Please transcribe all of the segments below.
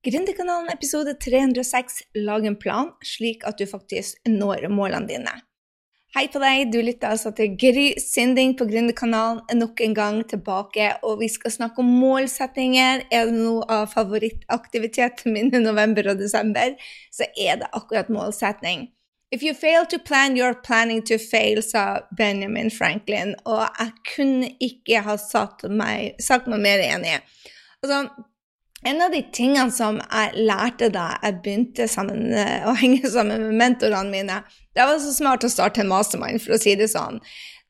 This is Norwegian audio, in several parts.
Gründerkanalen episode 306 Lag en plan, slik at du faktisk når målene dine. Hei på deg, du lytter altså til Gry Sinding på Gründerkanalen nok en gang tilbake, og vi skal snakke om målsettinger. Er det noe av favorittaktiviteten min i november og desember, så er det akkurat målsetting. If you fail to plan, you're planning to fail, sa Benjamin Franklin, og jeg kunne ikke ha sagt meg, sagt meg mer enig. Altså, en av de tingene som jeg lærte da jeg begynte sammen, eh, å henge sammen med mentorene mine, det var så smart å starte en mastermind, for å si det sånn.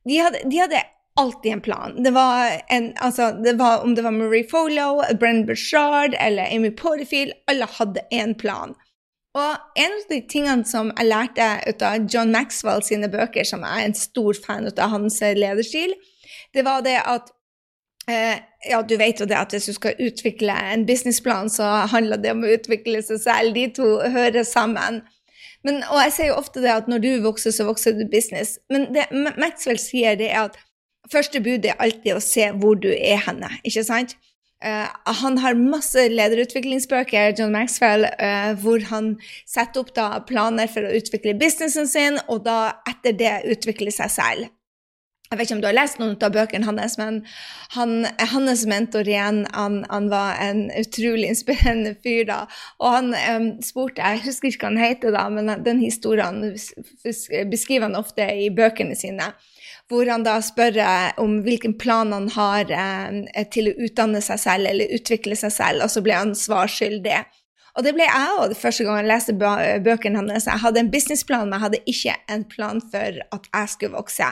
De hadde, de hadde alltid en plan. Det var, en, altså, det var Om det var Marie Folo, Brenn Burchard eller Amy Porterfield, alle hadde en plan. Og en av de tingene som jeg lærte ut av John Maxwell sine bøker, som jeg er en stor fan av hans lederstil, det var det at Eh, ja, du vet jo det at hvis du skal utvikle en businessplan, så handler det om å utvikle seg selv. De to hører sammen. Men, og jeg sier jo ofte det at når du vokser, så vokser du business. Men det Maxwell sier, det er at første bud er alltid å se hvor du er henne, ikke sant? Uh, han har masse lederutviklingsbøker, John Maxwell, uh, hvor han setter opp da planer for å utvikle businessen sin, og da etter det utvikle seg selv. Jeg vet ikke om du har lest noen av bøkene hans, men han, hans mentor igjen, han, han, var en utrolig inspirerende fyr da. Og han um, spurte, jeg husker ikke hva han heter da, men den historien beskriver han ofte i bøkene sine. Hvor han da spør om hvilken plan han har eh, til å utdanne seg selv eller utvikle seg selv, og så ble han svarskyldig. Og det ble jeg òg første gang jeg leste bøkene hennes. Jeg hadde en businessplan, men jeg hadde ikke en plan for at jeg skulle vokse.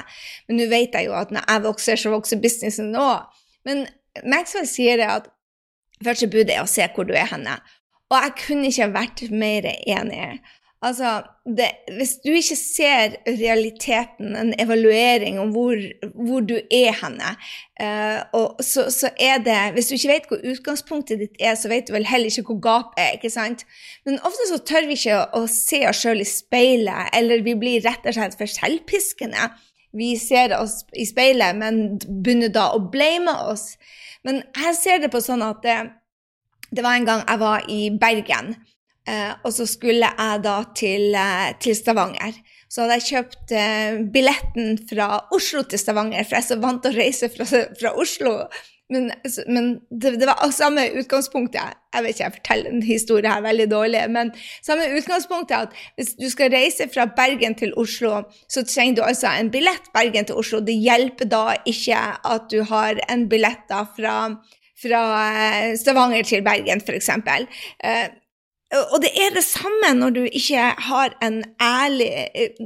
Men nå vet jeg jo at når jeg vokser, så vokser businessen òg. Men Maxwell sier det at første bud er å se hvor du er henne. Og jeg kunne ikke vært mer enig. Altså, det, hvis du ikke ser realiteten, en evaluering om hvor, hvor du er henne, uh, så, så, er det Hvis du ikke vet hvor utgangspunktet ditt er, så vet du vel heller ikke hvor gapet er. ikke sant? Men ofte så tør vi ikke å, å se oss sjøl i speilet, eller vi blir rett og slett for selvpiskende. Vi ser oss i speilet, men begynner da å blame oss. Men jeg ser det på sånn at det, det var en gang jeg var i Bergen. Eh, og så skulle jeg da til, eh, til, Stavanger. Så hadde jeg kjøpt eh, billetten fra Oslo til Stavanger, for jeg er så vant til å reise fra, fra Oslo. Men, men det, det, var samme utgangspunktet. Jeg vet ikke, jeg forteller en historie her veldig dårlig, men samme utgangspunktet at hvis du skal reise fra Bergen til Oslo, så trenger du altså en billett Bergen til Oslo. Det hjelper da ikke at du har en billett da fra, fra Stavanger til Bergen, f.eks. Og det er det samme når du ikke har en ærlig eh,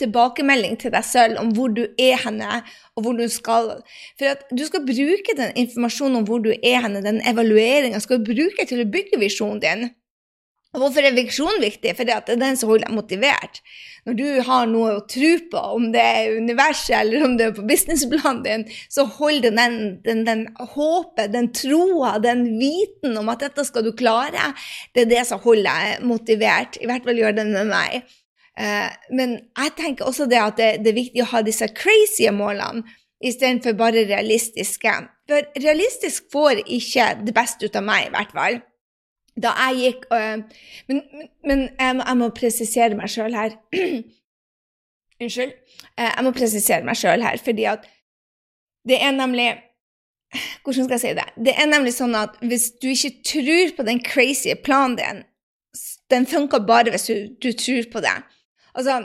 tilbakemelding til deg selv om hvor du er henne, og hvor du skal. For at du skal bruke den informasjonen om hvor du er henne, den evalueringa, skal du bruke til å bygge visjonen din. Og hvorfor er viksjon viktig? Fordi det er den som holder deg motivert. Når du har noe å tro på, om det er universet eller om det er på businessplanen din, så holder den, den, den håpet, den troa, den viten om at dette skal du klare, det er det som holder deg motivert. I hvert fall gjør det med meg. Eh, men jeg tenker også det at det, det er viktig å ha disse crazy målene istedenfor bare realistiske. For realistisk får ikke det beste ut av meg, i hvert fall da jeg gikk øh, Men, men jeg, må, jeg, må, presisere meg sjøl her. Unnskyld. Eh, jeg må presisere meg sjøl her, fordi at det er nemlig Hvordan skal jeg si det? Det er nemlig sånn at hvis du ikke tror på den crazy planen din, den funker bare hvis du, du tror på det. Altså,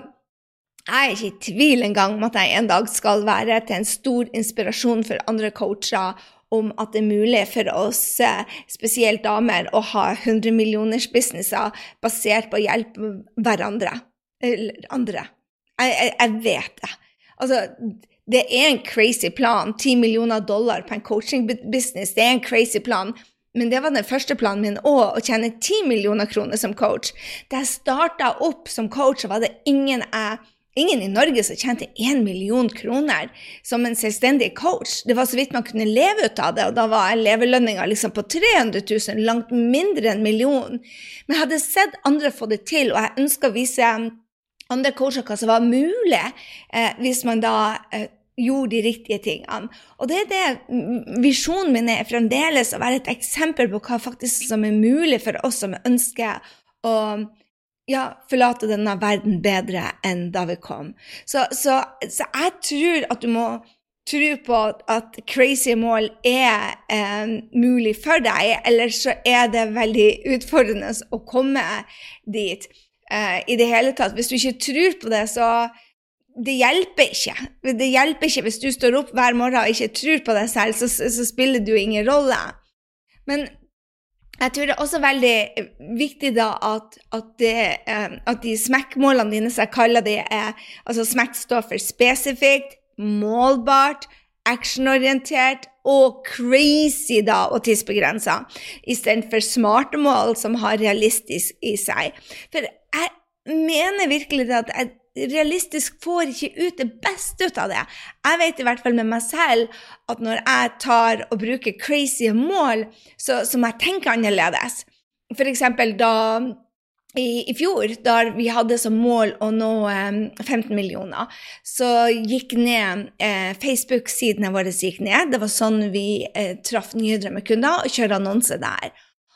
jeg er ikke i tvil engang om at jeg en dag skal være til en stor inspirasjon for andre coacher om at det er mulig for oss, spesielt damer, å ha 100 millioners businesser basert på å hjelpe hverandre. Eller andre. Jeg, jeg, jeg vet det. Altså, det er en crazy plan. 10 millioner dollar på en coaching-business, det er en crazy plan. Men det var den første planen min òg, å tjene 10 millioner kroner som coach. Da jeg starta opp som coach, var det ingen jeg ingen i Norge som tjente én million kroner som en selvstendig coach. Det var så vidt man kunne leve ut av det, og da var levelønninga liksom på 300 000, langt mindre enn million. Men jeg hadde sett andre få det til, og jeg ønska å vise andre coacher hva som var mulig eh, hvis man da eh, gjorde de riktige tingene. Og det er det visjonen min er fremdeles, å være et eksempel på hva faktisk som er mulig for oss som ønsker å ja, forlate denne verden bedre enn da vi kom. Så, så, så jeg tror at du må tro på at crazy mål er eh, mulig for deg, eller så er det veldig utfordrende å komme dit eh, i det hele tatt. Hvis du ikke tror på det, så det hjelper ikke. Det hjelper ikke hvis du står opp hver morgen og ikke tror på deg selv, så, så spiller du ingen rolle. Men jeg tror det er også veldig viktig da at, at, det, eh, at de smekkmålene dine, som jeg kaller det, er altså smekk står for spesifikt, målbart, actionorientert og crazy da, og tidsbegrensa, istedenfor smarte mål som har realistisk i seg. For jeg mener virkelig at jeg realistisk får ikke ut det beste ut av det. Jeg vet i hvert fall med meg selv at når jeg tar og bruker crazy mål, så, så må jeg tenke annerledes. For eksempel da i, i, fjor, da vi hadde som mål å nå eh, 15 millioner, så gikk ned eh, Facebook-sidene våre gikk ned. Det var sånn vi eh, traff nye drømmekunder og kjørte annonse der.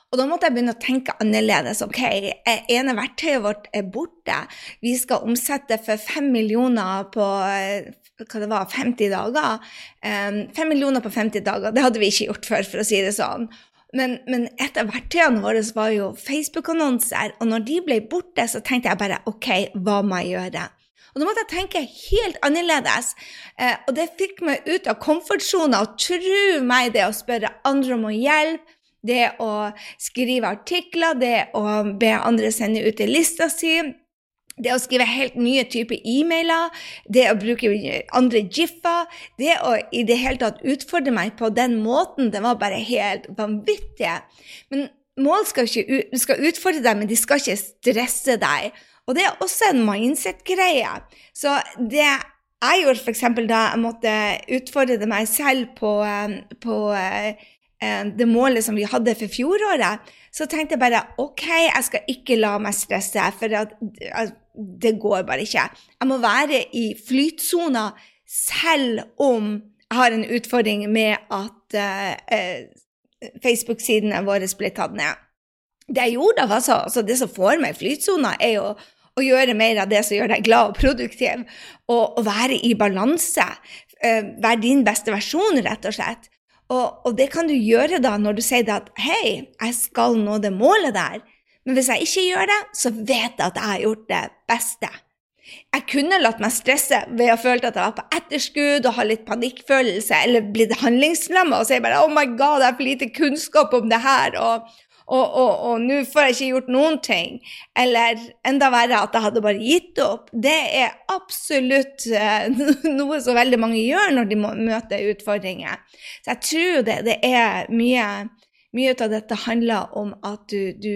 Og da måtte jeg begynne å tenke annerledes. Ok, ene verktøyet vårt er borte. Vi skal omsette for 5 millioner på hva det var, 50 dager. 5 millioner på 50 dager, det hadde vi ikke gjort før, for å si det sånn. Men, men et av verktøyene våre var jo Facebook-annonser, og når de ble borte, så tenkte jeg bare OK, hva må jeg gjøre? Og da måtte jeg tenke helt annerledes. Eh, og det fikk meg ut av komfortsona. Og tro meg, det å spørre andre om hjelp, det å skrive artikler, det å be andre sende ut en lista si, det å skrive helt nye typer e-mailer, det å bruke andre gif-er, det å i det hele tatt utfordre meg på den måten, det var bare helt vanvittig. Men mål skal, ikke, skal utfordre deg, men de skal ikke stresse deg. Og det er også en mindset-greie. Så det jeg gjorde f.eks. da jeg måtte utfordre meg selv på, eh, på Eh, det målet som vi hadde for fjoråret, så tenkte jeg bare OK, jeg skal ikke la meg stresse, for det går bare ikke. Jeg må være i flytsona selv om jeg har en utfordring med at uh, Facebook-sidene våre ble tatt ned. Det jeg gjorde altså, altså det som får meg i flytsona, er jo å gjøre mer av det som gjør deg glad og produktiv, og, og være i balanse. Være din beste versjon, rett og slett. Og, og, det kan du gjøre da når du sier at hei, jeg skal nå det målet der. Men hvis jeg ikke gjør det, så vet jeg at jeg har gjort det beste. Jeg kunne latt meg stresse ved å føle at jeg var på etterskudd og ha litt panikkfølelse, eller blitt handlingslamma og si bare 'Oh my God, jeg har for lite kunnskap om det her', og og, nå får jeg ikke gjort noen ting. Eller enda verre, at jeg hadde bare gitt opp. Det er absolutt uh, noe som veldig mange gjør når de møter utfordringer. Så jeg tror det, det er mye mye av dette handler om at du, du,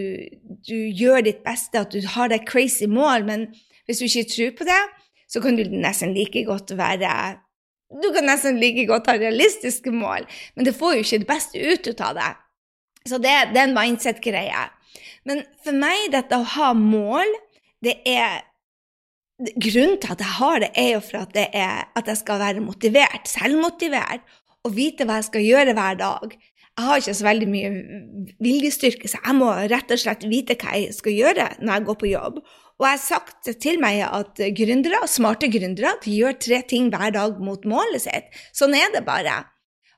du, gjør ditt beste, at du har deg crazy mål, men hvis du ikke tror på det, så kan du nesten like godt være Du kan nesten like godt ha realistiske mål, men det får jo ikke det beste ut av det. Så det, det er en mindset-greie. Men for meg, dette å ha mål, det er Grunnen til at jeg har det, er jo for at, er, at jeg skal være motivert, selvmotivert, og vite hva jeg skal gjøre hver dag. Jeg har ikke så veldig mye viljestyrke, så jeg må rett og slett vite hva jeg skal gjøre når jeg går på jobb. Og jeg har sagt til meg at gründere, smarte gründere de gjør tre ting hver dag mot målet sitt. Sånn er det bare.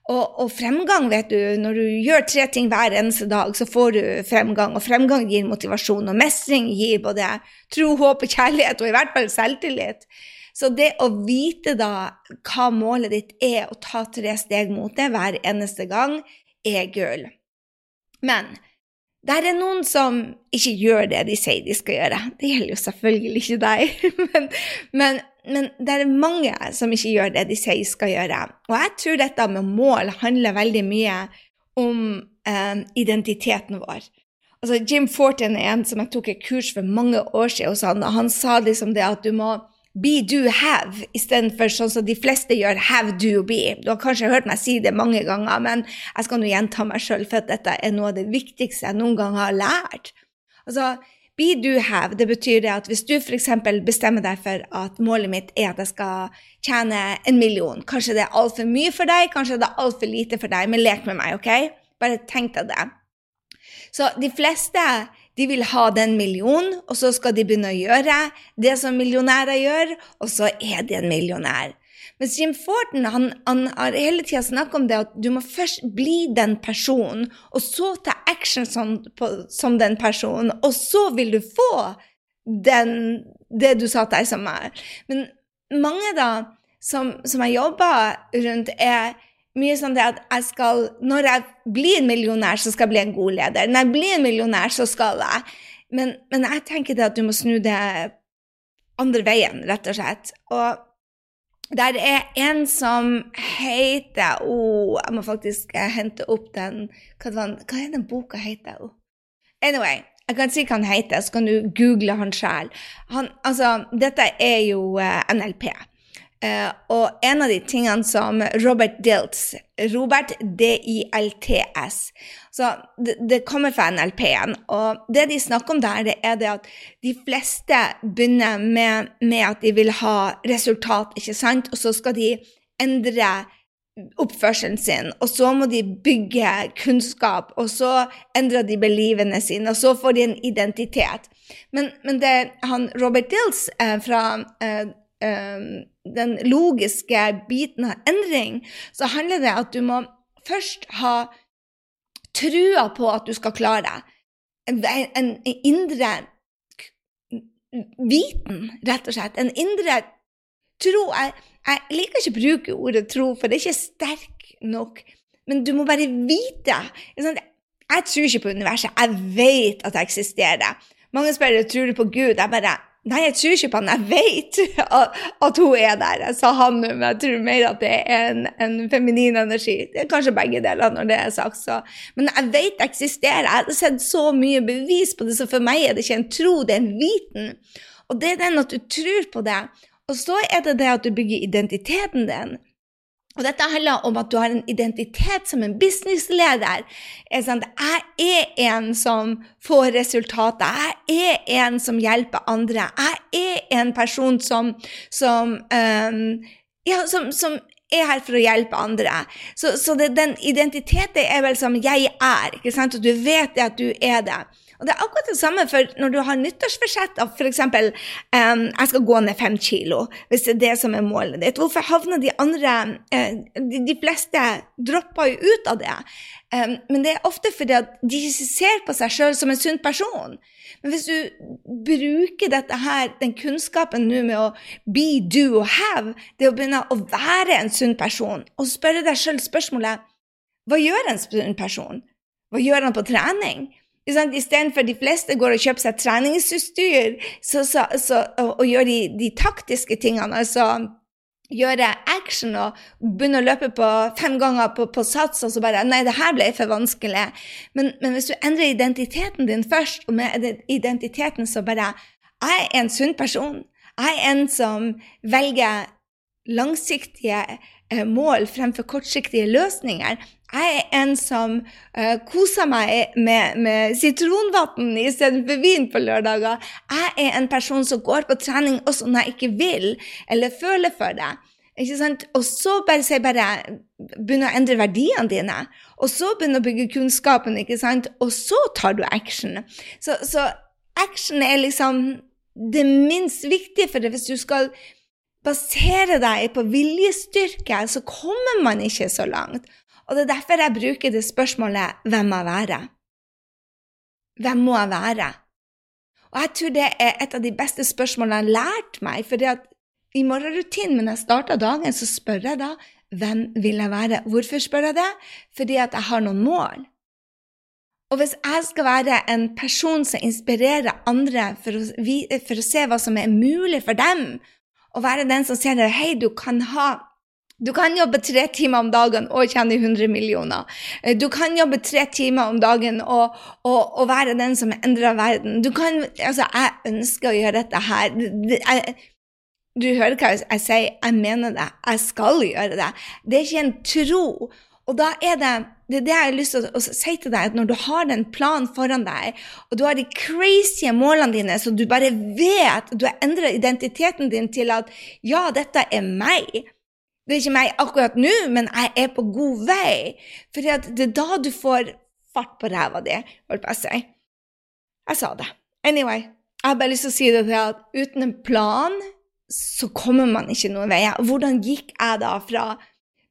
Og, og, fremgang, vet du, når du gjør tre ting hver eneste dag, så får du fremgang. Og fremgang gir motivasjon, og mestring gir både tro, håp og kjærlighet, og i hvert fall selvtillit. Så det å vite da hva målet ditt er, og ta tre steg mot det hver eneste gang, er gull. Men det er noen som ikke gjør det de sier de skal gjøre. Det gjelder jo selvfølgelig ikke deg. men, men men det er mange som ikke gjør det de sier skal gjøre. Og jeg tror dette med mål handler veldig mye om eh, identiteten vår. Altså, Jim Fortin er en som jeg tok et kurs for mange år siden hos han, og han sa liksom det at du må be, do, have, istedenfor sånn som de fleste gjør have, do, be. Du har kanskje hørt meg si det mange ganger, men jeg skal nå gjenta meg sjøl, for at dette er noe av det viktigste jeg noen gang har lært. Altså, be do have, det betyr det at hvis du f.eks. bestemmer deg for at målet mitt er at jeg skal tjene en million, kanskje det er altfor mye for deg, kanskje det er altfor lite for deg, men lek med meg, OK? Bare tenk deg det. Så de fleste de vil ha den millionen, og så skal de begynne å gjøre det som millionærer gjør, og så er de en millionær. Mens Jim Forten han, han har hele tida snakka om det at du må først bli den personen, og så ta action som, på, som den personen, og så vil du få den, det du sa til deg som er. Men mange da, som, som jeg jobber rundt, er mye sånn at jeg skal Når jeg blir en millionær, så skal jeg bli en god leder. Når jeg blir en millionær, så skal jeg. Men, men jeg tenker det at du må snu det andre veien, rett og slett. Og der er en som heter oh, Jeg må faktisk hente opp den Hva, er den boka heter? Oh. Anyway, jeg kan si hva han heter, så kan du google han sjæl. Altså, dette er jo eh, NLP. Uh, og en av de tingene som Robert Diltz Robert D-I-L-T-S så det, det, kommer fra NLP-en. Og det de snakker om der, det er det at de fleste begynner med, med, at de vil ha resultat, ikke sant? Og så skal de endre oppførselen sin, og så må de bygge kunnskap, og så endrer de belivene sine, og så får de en identitet. Men, men det han Robert Dills eh, fra eh, den logiske biten av endring, så handler det at du må først ha trua på at du skal klare det. En, en, indre viten, rett og slett. En indre tro. Jeg, jeg liker ikke å bruke ordet tro, for det er ikke sterk nok. Men du må bare vite. Jeg tror ikke på universet. Jeg vet at det eksisterer. Mange spør tror du på Gud. Jeg bare Nei, jeg tror ikke på han. Jeg vet at hun er der. Jeg sa han nå, men jeg tror mer at det er en, en, feminin energi. Det er kanskje begge deler når det er sagt. Så. Men jeg vet det eksisterer. Jeg har sett så mye bevis på det, så for meg er det ikke en tro, det er en viten. Og det er den at du tror på det. Og så er det det at du bygger identiteten din. Og dette handler om at du har en identitet som en businessleder. Jeg er en som får resultater. Jeg er en som hjelper andre. Jeg er en person som, som, um, ja, som, som er her for å hjelpe andre. Så, så det, den identiteten er vel som 'jeg er', ikke sant? og du vet at du er det. Og det er akkurat det samme for når du har nyttårsforsett av f.eks. Um, jeg skal gå ned fem kilo, hvis det er det som er målet ditt. Hvorfor havner de andre uh, de, de, fleste dropper jo ut av det. Um, men det er ofte fordi at de ser på seg sjøl som en sunn person. Men hvis du bruker dette her, den kunnskapen nå med å be, do og have, det å begynne å være en sunn person, og spørre deg sjøl spørsmålet hva gjør en sunn person? Hva gjør han på trening? Istedenfor de fleste går og kjøper seg treningsutstyr så, så, så, og, og, gjør de, de, taktiske tingene, altså gjøre action og begynne å løpe på fem ganger på, på sats, og så bare Nei, det her ble for vanskelig. Men, men, hvis du endrer identiteten din først, og med identiteten så bare Jeg er en sunn person. Jeg er en som velger langsiktige mål fremfor kortsiktige løsninger. Jeg er en som uh, koser meg med, med sitronvann istedenfor vin på lørdager. Jeg er en person som går på trening også når jeg ikke vil eller føler for det. Og så bare si bare begynner å endre verdiene dine. Og så begynner å bygge kunnskapen, og så tar du action. Så, så action er liksom det minst viktige for det. Hvis du skal basere deg på viljestyrke, så kommer man ikke så langt. Og det er derfor jeg bruker det spørsmålet 'Hvem må jeg være?' Hvem må jeg være? Og jeg tror det er et av de beste spørsmålene jeg har lært meg. For i morgenrutinen når jeg starter dagen, så spør jeg da 'Hvem vil jeg være?' Hvorfor spør jeg det? Fordi at jeg har noen mål. Og hvis jeg skal være en person som inspirerer andre for å, for å se hva som er mulig for dem, og være den som sier hei, du kan ha du kan jobbe tre timer om dagen og tjene 100 millioner. Du kan jobbe tre timer om dagen og, og, og være den som endrer verden. Du kan Altså, jeg ønsker å gjøre dette her. Jeg, du hører hva jeg sier, jeg mener det. Jeg skal gjøre det. Det er ikke en tro. Og da er det det er det jeg har lyst til å, si til deg, at når du har den planen foran deg, og du har de crazy målene dine, så du bare vet Du har endret identiteten din til at ja, dette er meg. Det er ikke meg akkurat nå, men jeg er på god vei. For det er da du får fart på ræva di, holdt på å si. Jeg sa det. Anyway, jeg har bare lyst til å si det til at uten en plan så kommer man ikke noen vei. Hvordan gikk jeg da fra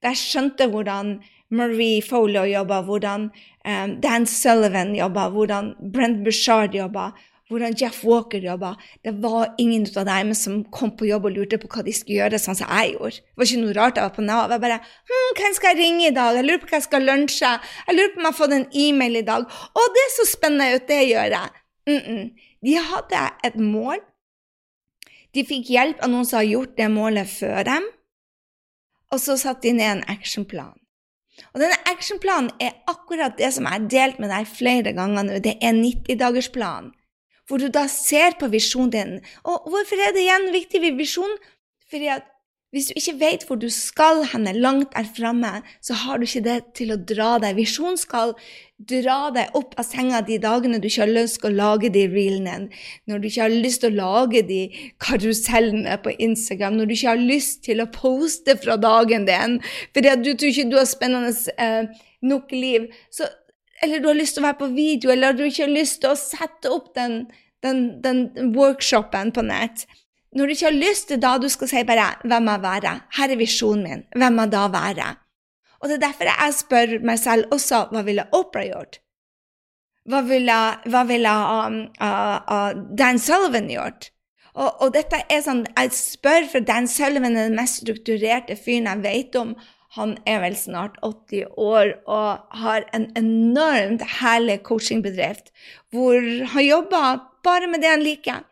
da jeg skjønte hvordan Marie Folio jobba, hvordan um, Dan Sullivan jobba, hvordan Brent Bushard jobba, hvordan Jeff Walker jobba. Det var ingen av dem som kom på jobb og lurte på hva de skulle gjøre, sånn som jeg gjorde. Det var ikke noe rart jeg var på Nav. Jeg bare hm, 'Hvem skal jeg ringe i dag? Jeg lurer på hva jeg skal lunsje. Jeg lurer på om jeg har fått en e-mail i dag.' Å, det er så spennende ut, det gjør jeg. Mm -mm. De hadde et mål. De fikk hjelp av noen som har gjort det målet før dem, og så satte de ned en actionplan. Og denne actionplanen er akkurat det som jeg har delt med deg flere ganger nå. Det er 90-dagersplan, hvor du da ser på visjonen din. Og hvorfor er det igjen viktig med visjon? Fordi at hvis du ikke vet hvor du skal henne langt der framme, så har du ikke det til å dra deg. Visjon skal dra deg opp av senga de dagene du ikke har lyst til å lage de reelene, når du ikke har lyst til å lage de karusellene på Instagram, når du ikke har lyst til å poste fra dagen din fordi du tror ikke du har spennende eh, nok liv. Så, eller du har lyst til å være på video, eller du ikke har lyst til å sette opp den, den, den workshopen på nett. Når du ikke har lyst til da du skal si bare 'Hvem jeg være?' Her er visjonen min. Hvem må da være? Og det er derfor jeg spør meg selv også hva ville Opera gjort? Hva ville, hva ville um, uh, uh, Dan Sullivan gjort? Og, og, dette er sånn, Jeg spør, for Dan Sullivan er den mest strukturerte fyren jeg vet om. Han er vel snart 80 år og har en enormt herlig coachingbedrift hvor han jobber bare med det han liker.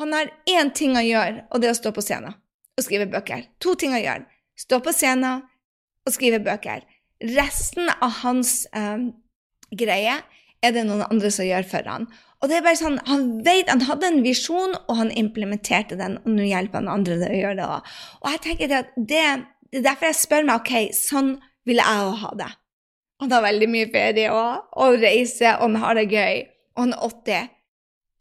Han har én ting å gjøre, og det er å stå på scenen og skrive bøker. To ting å gjøre. Stå på scenen og skrive bøker. Resten av hans um, greie er det noen andre som gjør for han. Og det er bare sånn, Han vet, han hadde en visjon, og han implementerte den, og nå hjelper han andre til å gjøre det òg. Og det, det, er derfor jeg spør meg ok, sånn vil jeg òg ha det. Han har veldig mye ferie òg, og reiser, og han har det gøy. Og han er 80.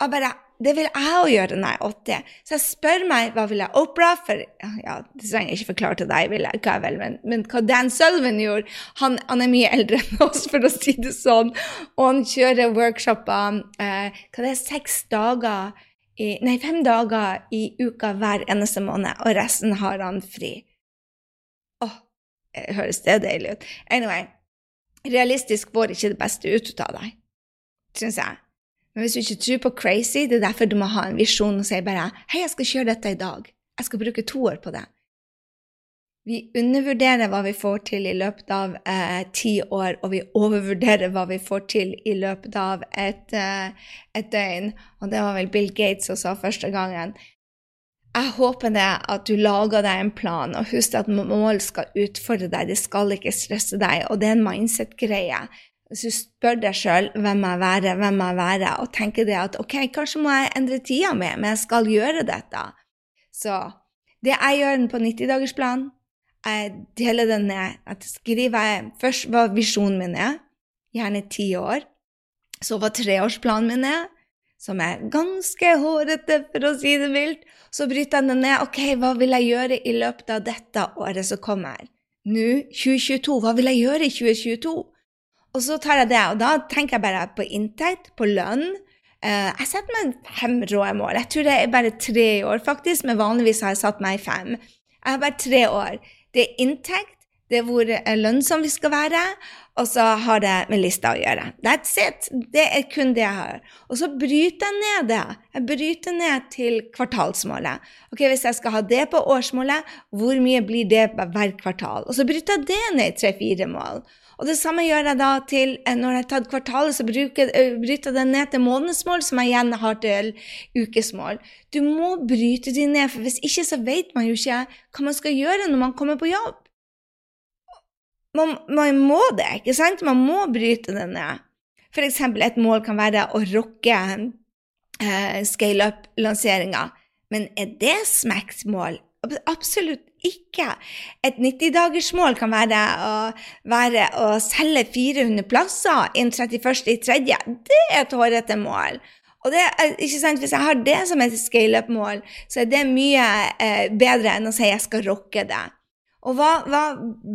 Og bare det vil jeg òg gjøre når jeg er 80. Så jeg spør meg hva vil jeg Opera for ja, Det trenger jeg ikke forklare til deg, vil jeg, hva vel, men, men, hva Dan Sullivan gjorde han, han, er mye eldre enn oss, for å si det sånn, og han kjører workshoper eh, hva det er, seks dager i, Nei, fem dager i uka hver eneste måned, og resten har han fri. Åh, oh, høres det deilig ut? Anyway, realistisk får ikke det beste ut av deg, syns jeg. Men hvis du ikke tror på crazy, det er derfor du må ha en visjon og si bare 'Hei, jeg skal kjøre dette i dag. Jeg skal bruke to år på det.' Vi undervurderer hva vi får til i løpet av eh, ti år, og vi overvurderer hva vi får til i løpet av et, eh, et døgn. Og det var vel Bill Gates som sa første gangen. Jeg håper det at du lager deg en plan, og husk at mål skal utfordre deg, det skal ikke stresse deg, og det er en mindset-greie. Hvis du spør deg sjøl hvem jeg være, hvem jeg være, og tenker det at ok, kanskje må jeg endre tida mi, men jeg skal gjøre dette. Så det jeg gjør på 90-dagersplan, jeg deler den ned. At skriver først hva visjonen min er, gjerne ti år. Så hva treårsplanen min er, som er ganske hårete, for å si det mildt. Så bryter jeg den ned. Ok, hva vil jeg gjøre i løpet av dette året som kommer? Nå, 2022, hva vil jeg gjøre i 2022? Og så tar jeg det, og da tenker jeg bare på inntekt, på lønn. Uh, jeg setter meg fem rå mål. Jeg tror det er bare tre år, faktisk, men vanligvis har jeg satt meg fem. Jeg har bare tre år. Det er inntekt, det er hvor lønnsom vi skal være, og så har det med lista å gjøre. That's it. Det er kun det jeg har. Og så bryter jeg ned det. Jeg bryter ned til kvartalsmålet. Ok, Hvis jeg skal ha det på årsmålet, hvor mye blir det hver kvartal? Og så bryter jeg det ned i tre-fire mål. Og det samme gjør jeg da til eh, når jeg har tatt kvartalet, så eh, bryter jeg det ned til månedsmål, som jeg igjen har til ukesmål. Du må bryte de ned, for hvis ikke så vet man jo ikke hva man skal gjøre når man kommer på jobb. Man, man må det, ikke sant? Man må bryte det ned. For eksempel et mål kan være å rocke eh, scale up-lanseringa. Men er det smekt mål? Absolutt ikke. Et 90-dagersmål kan være å, være å selge 400 plasser innen 31.3. Det er et hårete mål. Og det, ikke sant, Hvis jeg har det som et scale-up-mål, så er det mye eh, bedre enn å si jeg skal rocke det. Og hva, hva,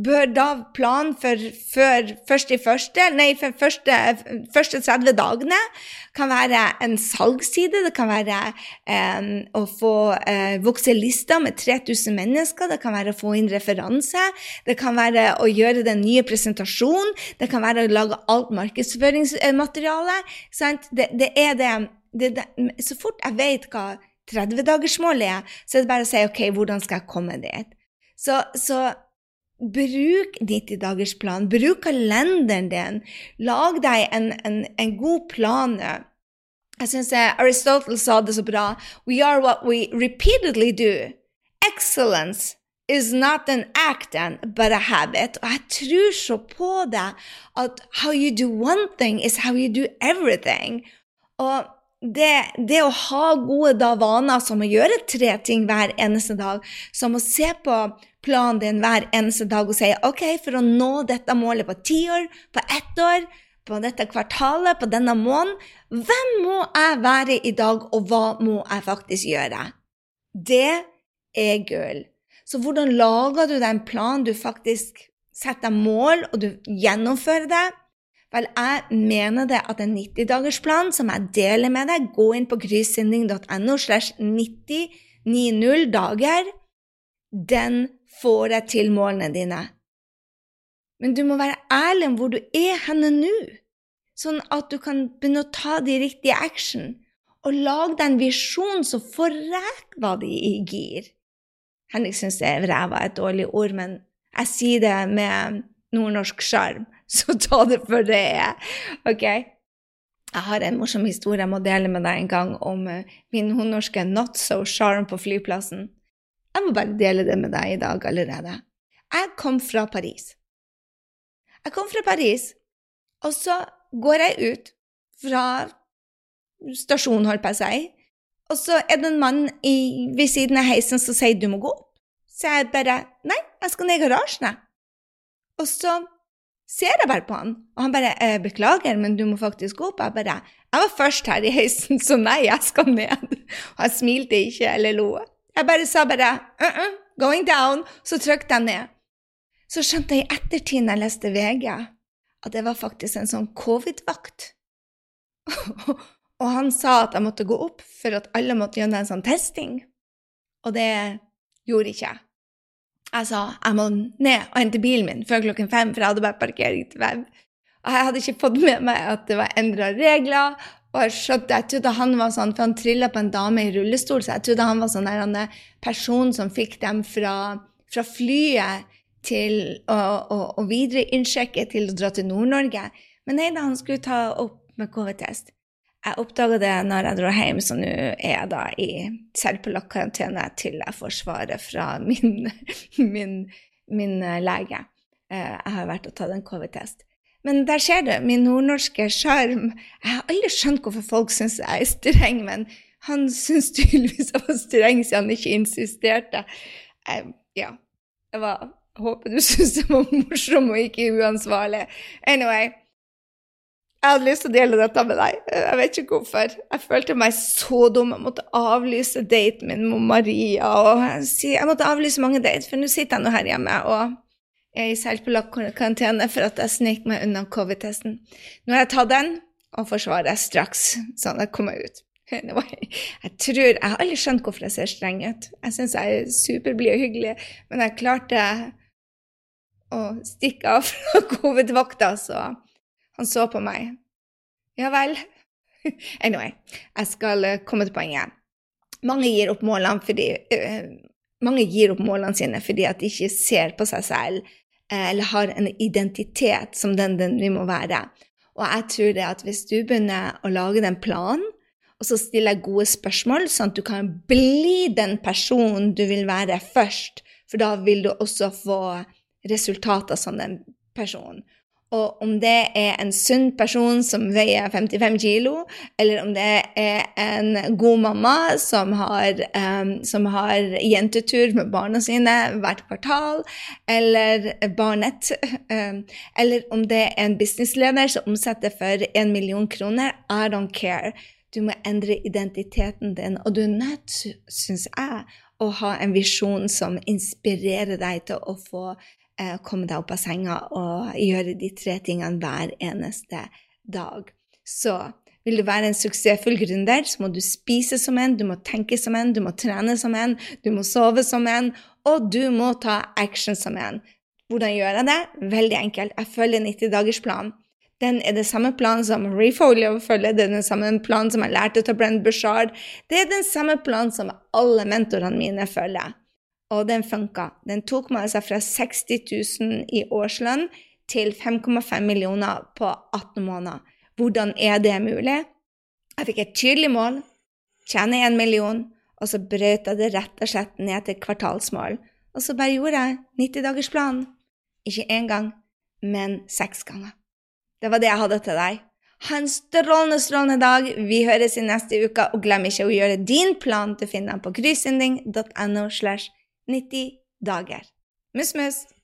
bør da planen for for første, første, nei, for første, første 30 dagene kan være en salgsside, det kan være eh, å få eh, vokse lista med 3000 mennesker, det kan være å få inn referanse, det kan være å gjøre den nye presentasjonen, det kan være å lage alt markedsføringsmateriale. Det, det, er det, det, det Så fort jeg vet hva 30-dagersmålet er, så er det bare å si OK, hvordan skal jeg komme dit? Så, så bruk 90-dagersplanen. Bruk kalenderen din. Lag deg en, en, en god plan. Jeg syns Aristotle sa det så bra. We are what we repeatedly do. Excellence is not an act, but a habit. Og jeg tror så på det at how you do one thing is how you do everything. Og det, det, å ha gode da vaner som å gjøre tre ting hver eneste dag, som å se på planen din hver eneste dag og si OK, for å nå dette målet på ti år, på ett år, på dette kvartalet, på denne måneden, hvem må jeg være i dag, og hva må jeg faktisk gjøre? Det er gull. Så hvordan lager du den planen du faktisk setter mål, og du gjennomfører det? Vel, jeg mener det at en 90-dagersplan som jeg deler med deg, gå inn på grysynding.no slash 9090 dager, den får deg til målene dine. Men du må være ærlig om hvor du er henne nå, sånn at du kan begynne å ta de riktige action, og lage deg en visjon som får ræva di i gir. Henrik syns ræva er et dårlig ord, men jeg sier det med nordnorsk sjarm. så ta det for det er. OK? Jeg har en morsom historie jeg må dele med deg en gang om uh, min nordnorske not so charm på flyplassen. Jeg må bare dele det med deg i dag allerede. Jeg kom fra Paris. Jeg kom fra Paris, og så går jeg ut fra stasjonen, holdt på å si, og så er det en mann i, ved siden av heisen som sier du må gå. Så jeg bare nei, jeg skal ned i garasjen, jeg. Og så ser jeg bare på han, og han bare eh, 'Beklager, men du må faktisk gå opp.' Jeg bare 'Jeg var først her i heisen, så nei, jeg skal ned.' Og han smilte ikke eller lo. Jeg bare sa bare uh -uh, 'Going down', så trykte jeg ned. Så skjønte jeg i ettertid når jeg leste VG, at det var faktisk en sånn covid-vakt. og han sa at jeg måtte gå opp for at alle måtte gjøre en sånn testing. Og det gjorde ikke jeg. Jeg sa jeg må ned og hente bilen min før klokken fem, for jeg hadde bare parkering til fem. Og jeg hadde ikke fått med meg at det var endra regler. Og jeg trodde han var sånn, for han trilla på en dame i rullestol, så jeg trodde han var sånn der, person som fikk dem fra, fra flyet til å, å, å videre innsjekke til å dra til Nord-Norge. Men nei da, han skulle ta opp med KV-test. Jeg oppdaga det når jeg dro hjem, så nå er jeg da i selvpålagt karantene til jeg får svaret fra min, min, min eh, lege. Eh, jeg har vært og tatt en covid-test. Men der ser du, min nordnorske sjarm. Jeg har aldri skjønt hvorfor folk syns jeg er streng, men han syns tydeligvis jeg var streng siden han ikke insisterte. Jeg, eh, ja, jeg var, håper du syns det var morsom og ikke uansvarlig. Anyway. Jeg hadde lyst til å dele dette med deg. Jeg vet ikke hvorfor. Jeg følte meg så dum. Jeg måtte avlyse daten min med Maria. og Jeg måtte avlyse mange dater, for nå sitter jeg nå her hjemme og er i selvpålagt karantene for at jeg snek meg unna covid-testen. Nå har jeg tatt den, og forsvarer straks, sånn at jeg kommer ut. Jeg tror, jeg har aldri skjønt hvorfor jeg ser streng ut. Jeg syns jeg er superblid og hyggelig, men jeg klarte å stikke av fra covid-vakta, så han så på meg. Ja vel. Anyway, jeg skal eh, komme til poenget. Mange gir opp målene, fordi, uh, gir opp målene sine fordi at de ikke ser på seg selv uh, eller har en identitet som den, den vi må være. Og jeg tror det at hvis du begynner å lage den planen, og så stiller jeg gode spørsmål, sånn at du kan bli den personen du vil være først, for da vil du også få resultater som den personen. Og om det er en sunn person som veier 55 kilo, eller om det er en god mamma som har, um, som har jentetur med barna sine hvert kvartal, eller barnet, um, eller om det er en businessleder som omsetter for en million kroner, I don't care. Du må endre identiteten din, og du er nødt, syns jeg, å ha en visjon som inspirerer deg til å få komme deg opp av senga og gjøre de tre tingene hver eneste dag. Så vil du være en suksessfull gründer, så må du spise som en, du må tenke som en, du må trene som en, du må sove som en, og du må ta action som en. Hvordan gjør jeg det? Veldig enkelt. Jeg følger 90-dagersplanen. Den er den samme planen som Refolio følger, det er den samme planen som jeg lærte av Brent Bushard. Det er den samme planen som alle mentorene mine følger og den funka. Den tok meg altså fra 60 000 i årslønn til 5,5 millioner på 18 måneder. Hvordan er det mulig? Jeg fikk et tydelig mål, tjene 1 million, og så brøt jeg det rett og slett ned til kvartalsmål. Og så bare gjorde jeg 90-dagersplanen. Ikke én gang, men seks ganger. Det var det jeg hadde til deg. Ha en strålende, strålende dag. Vi høres i neste uke, og glem ikke å gjøre din plan til den på kryssynding.no. slash 90 dager. Mus, mus!